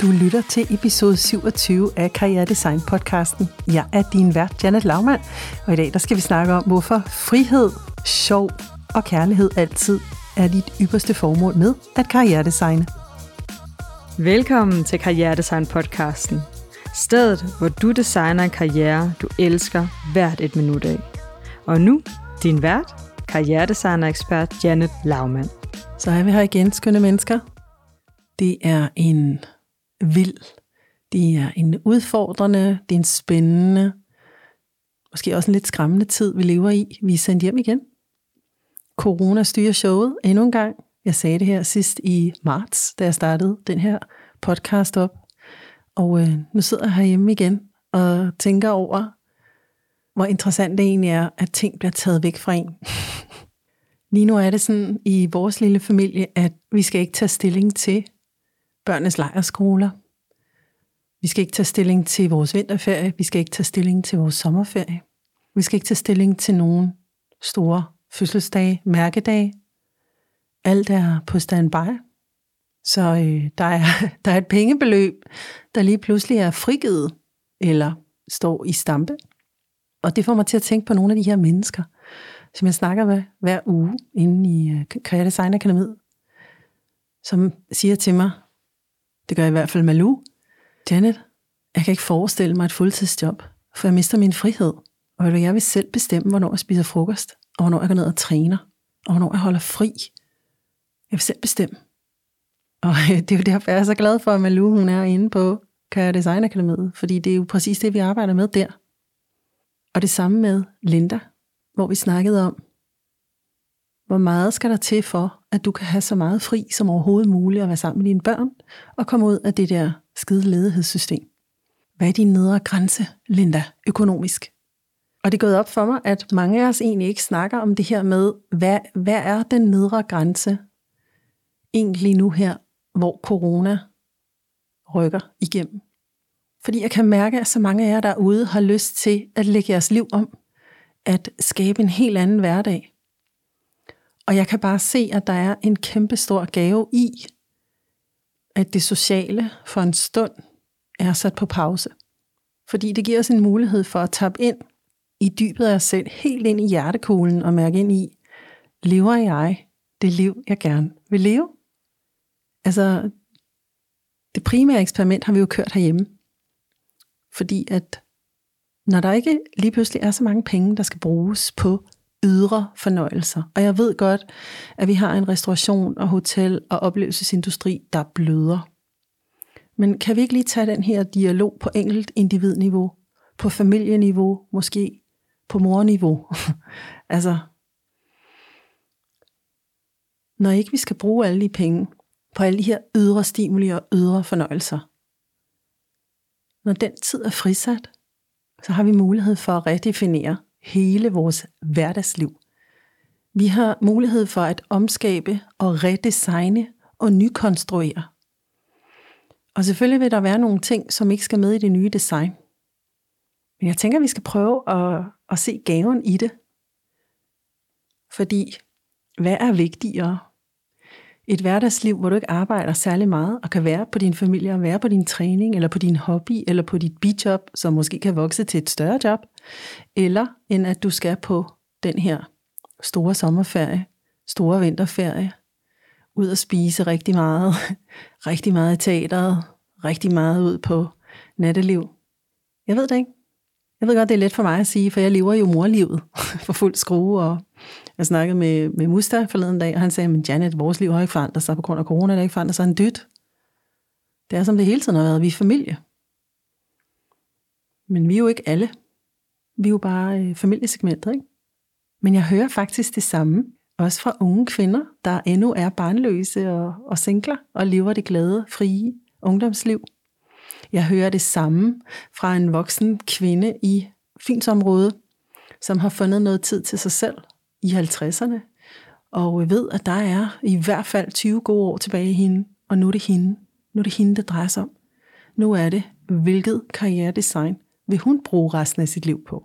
Du lytter til episode 27 af Karriere Design podcasten. Jeg er din vært, Janet Laumann, og i dag der skal vi snakke om, hvorfor frihed, sjov og kærlighed altid er dit ypperste formål med at karrieredesigne. Velkommen til Karriere Design podcasten. Stedet, hvor du designer en karriere, du elsker hvert et minut af. Og nu, din vært, karrieredesigner-ekspert Janet Laumann. Så er vi her igen, skønne mennesker. Det er en vild, det er en udfordrende, det er en spændende, måske også en lidt skræmmende tid, vi lever i. Vi er sendt hjem igen. Corona styrer showet endnu en gang. Jeg sagde det her sidst i marts, da jeg startede den her podcast op. Og øh, nu sidder jeg herhjemme igen og tænker over, hvor interessant det egentlig er, at ting bliver taget væk fra en. Lige nu er det sådan i vores lille familie, at vi skal ikke tage stilling til børnenes lejerskoler. Vi skal ikke tage stilling til vores vinterferie. Vi skal ikke tage stilling til vores sommerferie. Vi skal ikke tage stilling til nogen store fødselsdage, mærkedage. Alt er på standby. Så øh, der, er, der er et pengebeløb, der lige pludselig er frigivet eller står i stampe. Og det får mig til at tænke på nogle af de her mennesker, som jeg snakker med hver uge inde i uh, Creative Design Akademiet, som siger til mig, det gør i hvert fald Malou, Janet, jeg kan ikke forestille mig et fuldtidsjob, for jeg mister min frihed. Og jeg vil selv bestemme, hvornår jeg spiser frokost, og hvornår jeg går ned og træner, og hvornår jeg holder fri. Jeg vil selv bestemme. Og det er jo derfor, jeg er så glad for, at Malou hun er inde på Kære Design Akademiet, fordi det er jo præcis det, vi arbejder med der. Og det samme med Linda, hvor vi snakkede om, hvor meget skal der til for, at du kan have så meget fri som overhovedet muligt at være sammen med dine børn, og komme ud af det der skide ledighedssystem. Hvad er din nedre grænse, Linda, økonomisk? Og det er gået op for mig, at mange af os egentlig ikke snakker om det her med, hvad, hvad er den nedre grænse egentlig nu her, hvor corona rykker igennem. Fordi jeg kan mærke, at så mange af jer derude har lyst til at lægge jeres liv om, at skabe en helt anden hverdag. Og jeg kan bare se, at der er en kæmpe stor gave i, at det sociale for en stund er sat på pause. Fordi det giver os en mulighed for at tappe ind i dybet af os selv, helt ind i hjertekuglen og mærke ind i, lever jeg det liv, jeg gerne vil leve? Altså, det primære eksperiment har vi jo kørt herhjemme. Fordi at når der ikke lige pludselig er så mange penge, der skal bruges på ydre fornøjelser, og jeg ved godt, at vi har en restauration og hotel og oplevelsesindustri, der bløder. Men kan vi ikke lige tage den her dialog på enkelt individniveau, på familieniveau, måske på morniveau? altså, når ikke vi skal bruge alle de penge på alle de her ydre stimuli og ydre fornøjelser, når den tid er frisat, så har vi mulighed for at redefinere hele vores hverdagsliv. Vi har mulighed for at omskabe og redesigne og nykonstruere. Og selvfølgelig vil der være nogle ting, som ikke skal med i det nye design. Men jeg tænker, at vi skal prøve at, at se gaven i det. Fordi, hvad er vigtigere? Et hverdagsliv, hvor du ikke arbejder særlig meget, og kan være på din familie, og være på din træning, eller på din hobby, eller på dit bijob, som måske kan vokse til et større job, eller end at du skal på den her store sommerferie, store vinterferie, ud og spise rigtig meget, rigtig meget i teateret, rigtig meget ud på natteliv. Jeg ved det ikke. Jeg ved godt, det er let for mig at sige, for jeg lever jo morlivet for fuld skrue, og jeg snakkede med, med Musta forleden dag, og han sagde, men Janet, vores liv har ikke forandret sig på grund af corona, det har ikke forandret sig en dyt. Det er som det hele tiden har været, vi er familie. Men vi er jo ikke alle. Vi er jo bare øh, familiesegmentet, ikke? Men jeg hører faktisk det samme, også fra unge kvinder, der endnu er barnløse og, og singler, og lever det glade, frie ungdomsliv. Jeg hører det samme fra en voksen kvinde i Fynsområdet, som har fundet noget tid til sig selv i 50'erne, og ved, at der er i hvert fald 20 gode år tilbage i hende, og nu er det hende. Nu er det hende, det drejer sig om. Nu er det, hvilket karrieredesign vil hun bruge resten af sit liv på.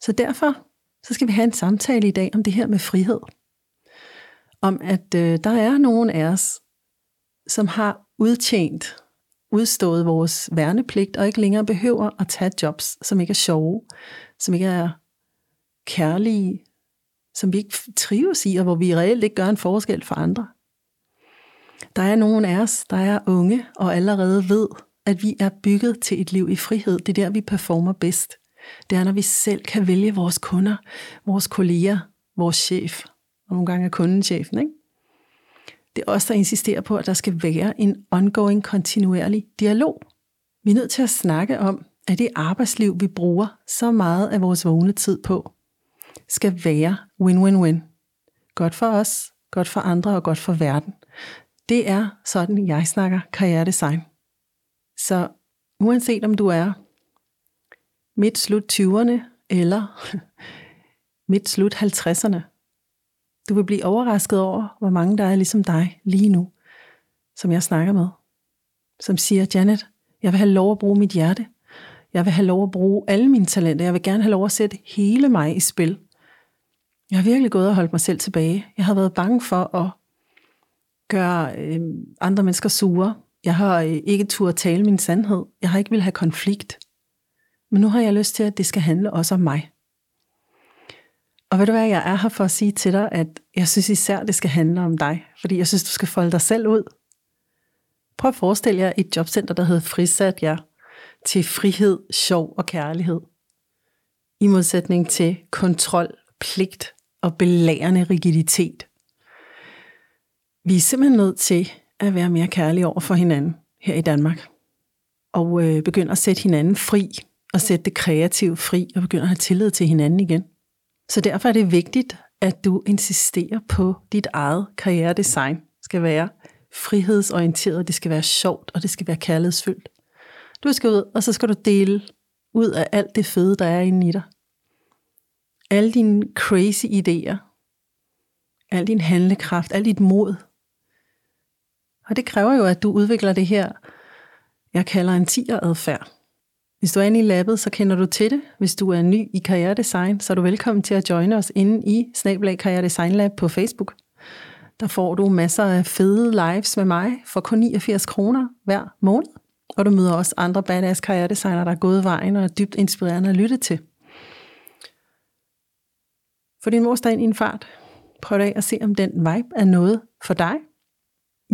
Så derfor så skal vi have en samtale i dag om det her med frihed. Om at øh, der er nogen af os, som har udtjent udstået vores værnepligt, og ikke længere behøver at tage jobs, som ikke er sjove, som ikke er kærlige, som vi ikke trives i, og hvor vi reelt ikke gør en forskel for andre. Der er nogen af os, der er unge og allerede ved, at vi er bygget til et liv i frihed. Det er der, vi performer bedst. Det er, når vi selv kan vælge vores kunder, vores kolleger, vores chef. Og nogle gange er kunden chefen, ikke? Det er os, der insisterer på, at der skal være en ongoing, kontinuerlig dialog. Vi er nødt til at snakke om, at det arbejdsliv, vi bruger så meget af vores vågne tid på, skal være win-win-win. Godt for os, godt for andre og godt for verden. Det er sådan, jeg snakker karrieredesign. Så uanset om du er midt slut 20'erne eller midt slut 50'erne, du vil blive overrasket over, hvor mange der er ligesom dig lige nu, som jeg snakker med. Som siger, Janet, jeg vil have lov at bruge mit hjerte. Jeg vil have lov at bruge alle mine talenter. Jeg vil gerne have lov at sætte hele mig i spil. Jeg har virkelig gået og holdt mig selv tilbage. Jeg har været bange for at gøre øh, andre mennesker sure. Jeg har øh, ikke tur at tale min sandhed. Jeg har ikke vil have konflikt. Men nu har jeg lyst til, at det skal handle også om mig. Og ved du hvad, jeg er her for at sige til dig, at jeg synes især, det skal handle om dig. Fordi jeg synes, du skal folde dig selv ud. Prøv at forestille jer et jobcenter, der hedder Frisat jer til frihed, sjov og kærlighed. I modsætning til kontrol, pligt og belærende rigiditet. Vi er simpelthen nødt til at være mere kærlige over for hinanden her i Danmark. Og øh, begynde at sætte hinanden fri, og sætte det kreative fri, og begynde at have tillid til hinanden igen. Så derfor er det vigtigt, at du insisterer på dit eget karrieredesign. Skal være frihedsorienteret, det skal være sjovt, og det skal være kærlighedsfyldt. Du skal ud, og så skal du dele ud af alt det fede, der er inde i dig. Alle dine crazy idéer, al din handlekraft, al dit mod. Og det kræver jo, at du udvikler det her, jeg kalder en tigeradfærd. Hvis du er inde i labbet, så kender du til det. Hvis du er ny i karrieredesign, så er du velkommen til at joine os inde i Snablag Karrieredesign Lab på Facebook. Der får du masser af fede lives med mig for kun 89 kroner hver måned. Og du møder også andre badass karrieredesignere, der er gået vejen og er dybt inspirerende at lytte til. Få din mor ind i en fart. Prøv af at se, om den vibe er noget for dig.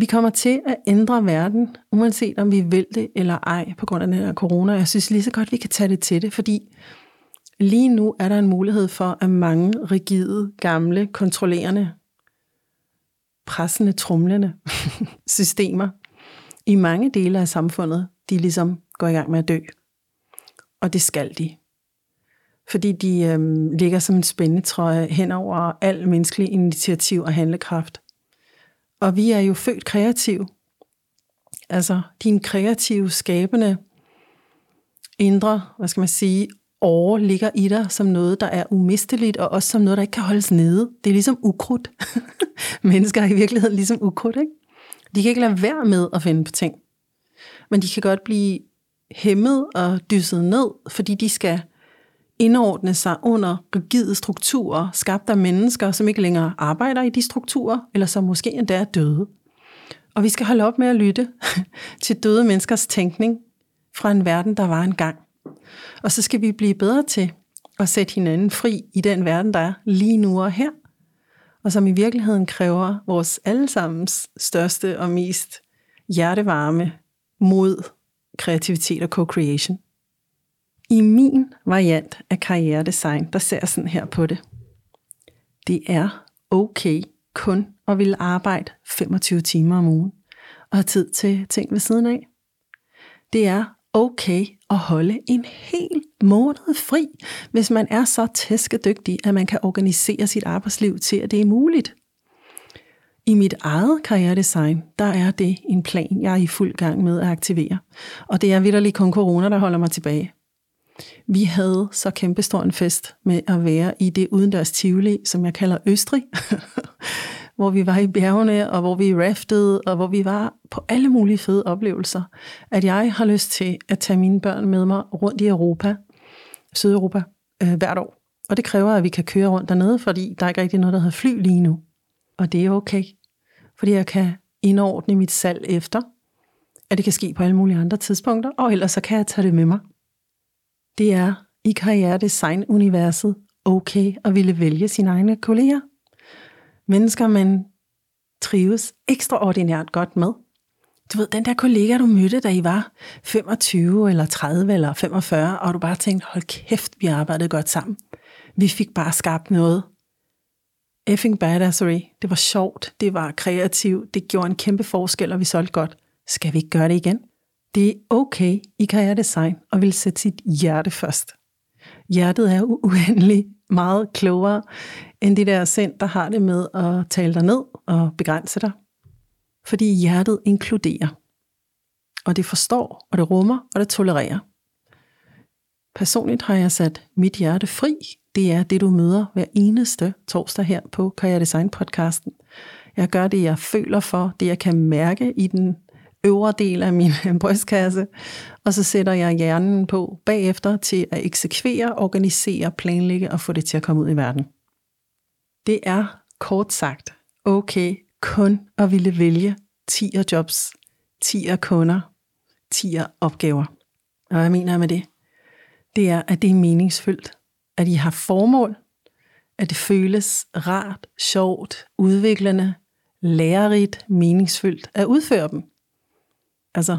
Vi kommer til at ændre verden, uanset om vi vil det eller ej, på grund af den her corona. Jeg synes lige så godt, vi kan tage det til det, fordi lige nu er der en mulighed for, at mange rigide, gamle, kontrollerende, pressende, trumlende systemer i mange dele af samfundet, de ligesom går i gang med at dø. Og det skal de. Fordi de øhm, ligger som en spændetrøje hen over al menneskelig initiativ og handlekraft. Og vi er jo født kreative. Altså, din kreative, skabende, indre, hvad skal man sige, år ligger i dig som noget, der er umisteligt, og også som noget, der ikke kan holdes nede. Det er ligesom ukrudt. Mennesker er i virkeligheden ligesom ukrudt, ikke? De kan ikke lade være med at finde på ting. Men de kan godt blive hæmmet og dysset ned, fordi de skal indordne sig under rigide strukturer, skabt af mennesker, som ikke længere arbejder i de strukturer, eller som måske endda er døde. Og vi skal holde op med at lytte til døde menneskers tænkning fra en verden, der var engang. Og så skal vi blive bedre til at sætte hinanden fri i den verden, der er lige nu og her, og som i virkeligheden kræver vores allesammens største og mest hjertevarme mod kreativitet og co-creation. I min variant af karrieredesign, der ser jeg sådan her på det. Det er okay kun at ville arbejde 25 timer om ugen og have tid til ting ved siden af. Det er okay at holde en hel måned fri, hvis man er så tæskedygtig, at man kan organisere sit arbejdsliv til, at det er muligt. I mit eget karrieredesign, der er det en plan, jeg er i fuld gang med at aktivere. Og det er vidderlig kun corona, der holder mig tilbage. Vi havde så kæmpestor en fest med at være i det udendørs Tivoli, som jeg kalder Østrig, hvor vi var i bjergene, og hvor vi raftede, og hvor vi var på alle mulige fede oplevelser, at jeg har lyst til at tage mine børn med mig rundt i Europa, Sydeuropa, øh, hvert år. Og det kræver, at vi kan køre rundt dernede, fordi der er ikke rigtig noget, der hedder fly lige nu. Og det er okay, fordi jeg kan indordne mit salg efter, at det kan ske på alle mulige andre tidspunkter, og ellers så kan jeg tage det med mig. Det er i karrieredesign-universet okay at ville vælge sine egne kolleger. Mennesker, man trives ekstraordinært godt med. Du ved, den der kollega, du mødte, da I var 25 eller 30 eller 45, og du bare tænkte, hold kæft, vi arbejdede godt sammen. Vi fik bare skabt noget. Effing badassery. Det var sjovt, det var kreativt, det gjorde en kæmpe forskel, og vi solgte godt. Skal vi ikke gøre det igen? Det er okay i karrieredesign at vil sætte sit hjerte først. Hjertet er uendelig meget klogere end det der sind, der har det med at tale dig ned og begrænse dig. Fordi hjertet inkluderer. Og det forstår, og det rummer, og det tolererer. Personligt har jeg sat mit hjerte fri. Det er det, du møder hver eneste torsdag her på Karriere Design podcasten. Jeg gør det, jeg føler for, det jeg kan mærke i den øvre del af min brystkasse, og så sætter jeg hjernen på bagefter til at eksekvere, organisere, planlægge og få det til at komme ud i verden. Det er kort sagt okay kun at ville vælge 10 jobs, 10 kunder, 10 opgaver. Og hvad mener jeg med det? Det er, at det er meningsfyldt, at I har formål, at det føles rart, sjovt, udviklende, lærerigt, meningsfyldt at udføre dem. Altså,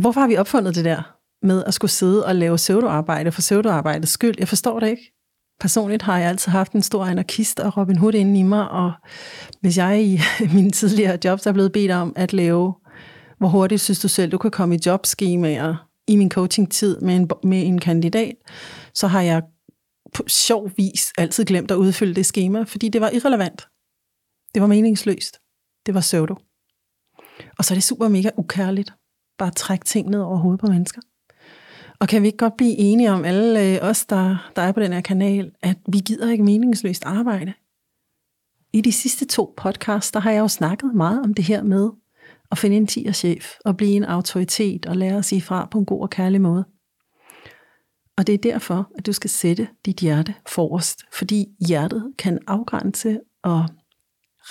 hvorfor har vi opfundet det der med at skulle sidde og lave pseudoarbejde for pseudoarbejdets skyld? Jeg forstår det ikke. Personligt har jeg altid haft en stor anarkist og Robin Hood inde i mig, og hvis jeg i mine tidligere jobs er blevet bedt om at lave, hvor hurtigt synes du selv, du kan komme i jobskemaer i min coaching-tid med en, med en kandidat, så har jeg på sjov vis altid glemt at udfylde det schema, fordi det var irrelevant. Det var meningsløst. Det var pseudo. Og så er det super mega ukærligt. Bare trække ting ned over hovedet på mennesker. Og kan vi ikke godt blive enige om, alle øh, os, der, der er på den her kanal, at vi gider ikke meningsløst arbejde? I de sidste to podcasts, der har jeg jo snakket meget om det her med at finde en tigerchef og blive en autoritet og lære at sige fra på en god og kærlig måde. Og det er derfor, at du skal sætte dit hjerte forrest, fordi hjertet kan afgrænse og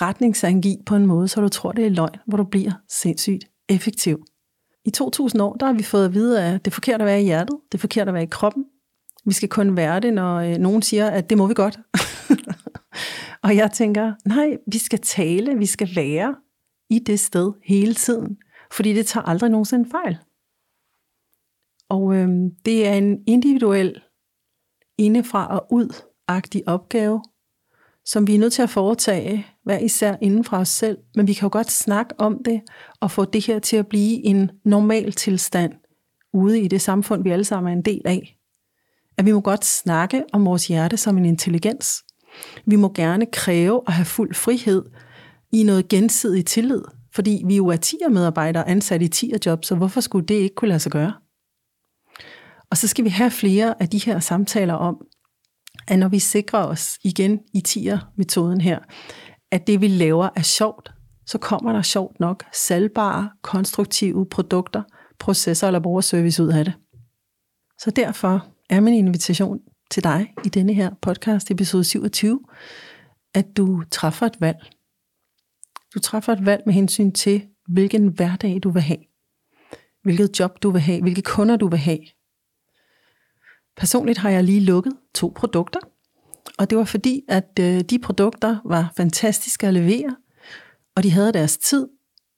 retningsangive på en måde, så du tror, det er løgn, hvor du bliver sindssygt effektiv. I 2000 år, der har vi fået at vide, at det er forkert at være i hjertet, det er forkert at være i kroppen. Vi skal kun være det, når øh, nogen siger, at det må vi godt. og jeg tænker, nej, vi skal tale, vi skal være i det sted hele tiden, fordi det tager aldrig nogensinde fejl. Og øh, det er en individuel indefra og ud-agtig opgave, som vi er nødt til at foretage hver især inden fra os selv, men vi kan jo godt snakke om det og få det her til at blive en normal tilstand ude i det samfund, vi alle sammen er en del af. At vi må godt snakke om vores hjerte som en intelligens. Vi må gerne kræve at have fuld frihed i noget gensidig tillid, fordi vi jo er 10 medarbejdere ansat i 10 job, så hvorfor skulle det ikke kunne lade sig gøre? Og så skal vi have flere af de her samtaler om, at når vi sikrer os igen i tier-metoden her, at det vi laver er sjovt, så kommer der sjovt nok salgbare, konstruktive produkter, processer eller brugerservice ud af det. Så derfor er min invitation til dig i denne her podcast, episode 27, at du træffer et valg. Du træffer et valg med hensyn til, hvilken hverdag du vil have. Hvilket job du vil have, hvilke kunder du vil have, Personligt har jeg lige lukket to produkter, og det var fordi, at øh, de produkter var fantastiske at levere, og de havde deres tid,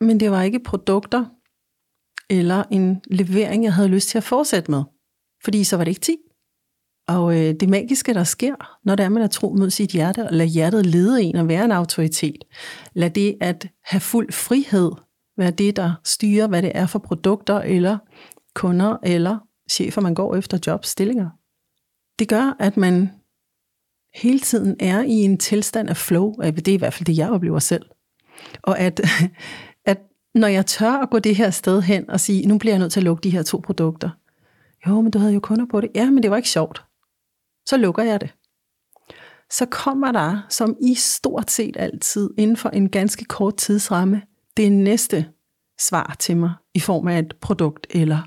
men det var ikke produkter eller en levering, jeg havde lyst til at fortsætte med, fordi så var det ikke tid. Og øh, det magiske, der sker, når det er, man er tro mod sit hjerte, og lade hjertet lede en og være en autoritet, lad det at have fuld frihed være det, der styrer, hvad det er for produkter eller kunder eller chefer, man går efter jobstillinger. Det gør, at man hele tiden er i en tilstand af flow, det er i hvert fald det, jeg oplever selv. Og at, at når jeg tør at gå det her sted hen og sige, nu bliver jeg nødt til at lukke de her to produkter. Jo, men du havde jo kunder på det. Ja, men det var ikke sjovt. Så lukker jeg det. Så kommer der, som i stort set altid, inden for en ganske kort tidsramme, det næste svar til mig i form af et produkt eller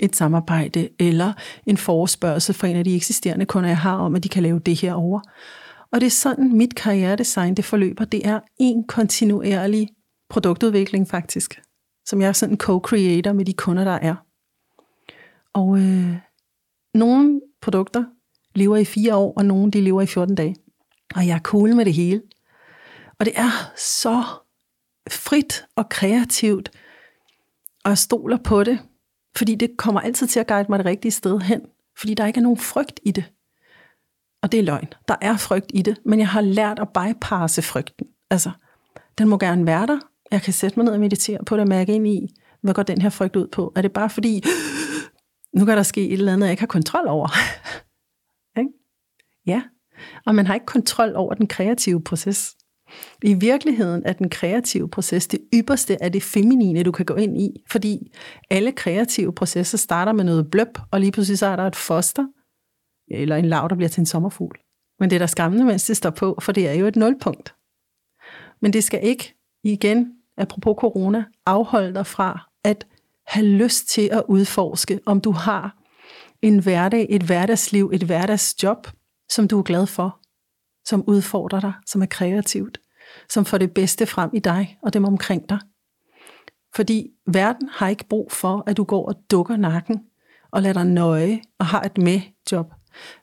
et samarbejde eller en forespørgsel fra en af de eksisterende kunder, jeg har om, at de kan lave det her over. Og det er sådan, mit karrieredesign det forløber. Det er en kontinuerlig produktudvikling faktisk. som jeg er sådan en co-creator med de kunder, der er. Og øh, nogle produkter lever i fire år, og nogle de lever i 14 dage. Og jeg er cool med det hele. Og det er så frit og kreativt, og jeg stoler på det, fordi det kommer altid til at guide mig det rigtige sted hen, fordi der ikke er nogen frygt i det. Og det er løgn. Der er frygt i det, men jeg har lært at bypasse frygten. Altså, den må gerne være der. Jeg kan sætte mig ned og meditere på det og mærke ind i, hvad går den her frygt ud på? Er det bare fordi, nu kan der ske et eller andet, jeg ikke har kontrol over? ikke? Ja, og man har ikke kontrol over den kreative proces. I virkeligheden er den kreative proces det ypperste af det feminine, du kan gå ind i, fordi alle kreative processer starter med noget bløb, og lige pludselig så er der et foster, eller en lav, der bliver til en sommerfugl. Men det er der skræmmende, mens det står på, for det er jo et nulpunkt. Men det skal ikke, igen, apropos corona, afholde dig fra at have lyst til at udforske, om du har en hverdag, et hverdagsliv, et hverdagsjob, som du er glad for, som udfordrer dig, som er kreativt, som får det bedste frem i dig og dem omkring dig. Fordi verden har ikke brug for, at du går og dukker nakken og lader dig nøje og har et med-job.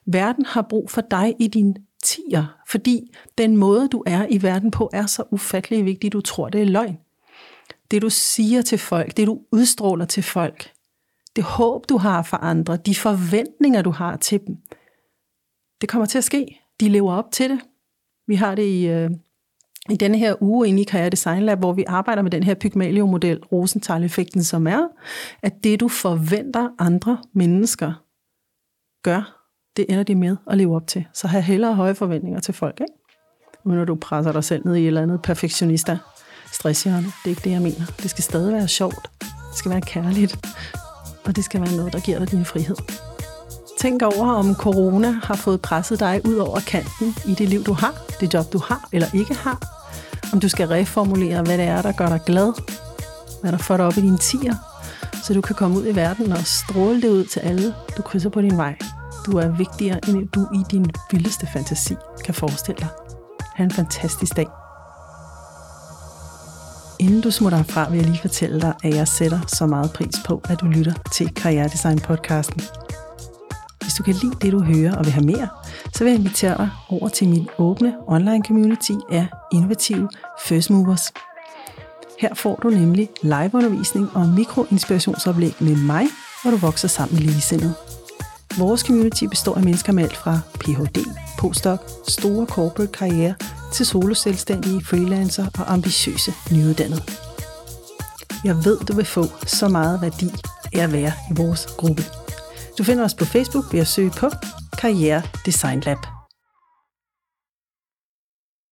Verden har brug for dig i din tiger, fordi den måde, du er i verden på, er så ufattelig vigtig, du tror, det er løgn. Det, du siger til folk, det, du udstråler til folk, det håb, du har for andre, de forventninger, du har til dem, det kommer til at ske. De lever op til det. Vi har det i, øh, i denne her uge inde i Karriere Design Lab, hvor vi arbejder med den her Pygmalion-model, Rosenthal-effekten, som er, at det du forventer andre mennesker gør, det ender de med at leve op til. Så have hellere høje forventninger til folk, ikke? Men når du presser dig selv ned i et eller andet perfektionister stresshjørne. Det er ikke det, jeg mener. Det skal stadig være sjovt. Det skal være kærligt. Og det skal være noget, der giver dig din frihed. Tænk over, om corona har fået presset dig ud over kanten i det liv, du har, det job, du har eller ikke har. Om du skal reformulere, hvad det er, der gør dig glad, hvad der får dig op i dine tiger, så du kan komme ud i verden og stråle det ud til alle, du krydser på din vej. Du er vigtigere, end du i din vildeste fantasi kan forestille dig. Ha' en fantastisk dag. Inden du smutter herfra, vil jeg lige fortælle dig, at jeg sætter så meget pris på, at du lytter til Karrieredesign podcasten du kan lide det, du hører og vil have mere, så vil jeg invitere dig over til min åbne online community af innovative First Movers. Her får du nemlig liveundervisning og mikroinspirationsoplæg med mig, hvor du vokser sammen med ligesindede. Vores community består af mennesker med alt fra Ph.D., postdoc, store corporate karriere til soloselvstændige, freelancer og ambitiøse nyuddannede. Jeg ved, du vil få så meget værdi af at være i vores gruppe. Du finder os på Facebook ved at søge på Karriere Design Lab.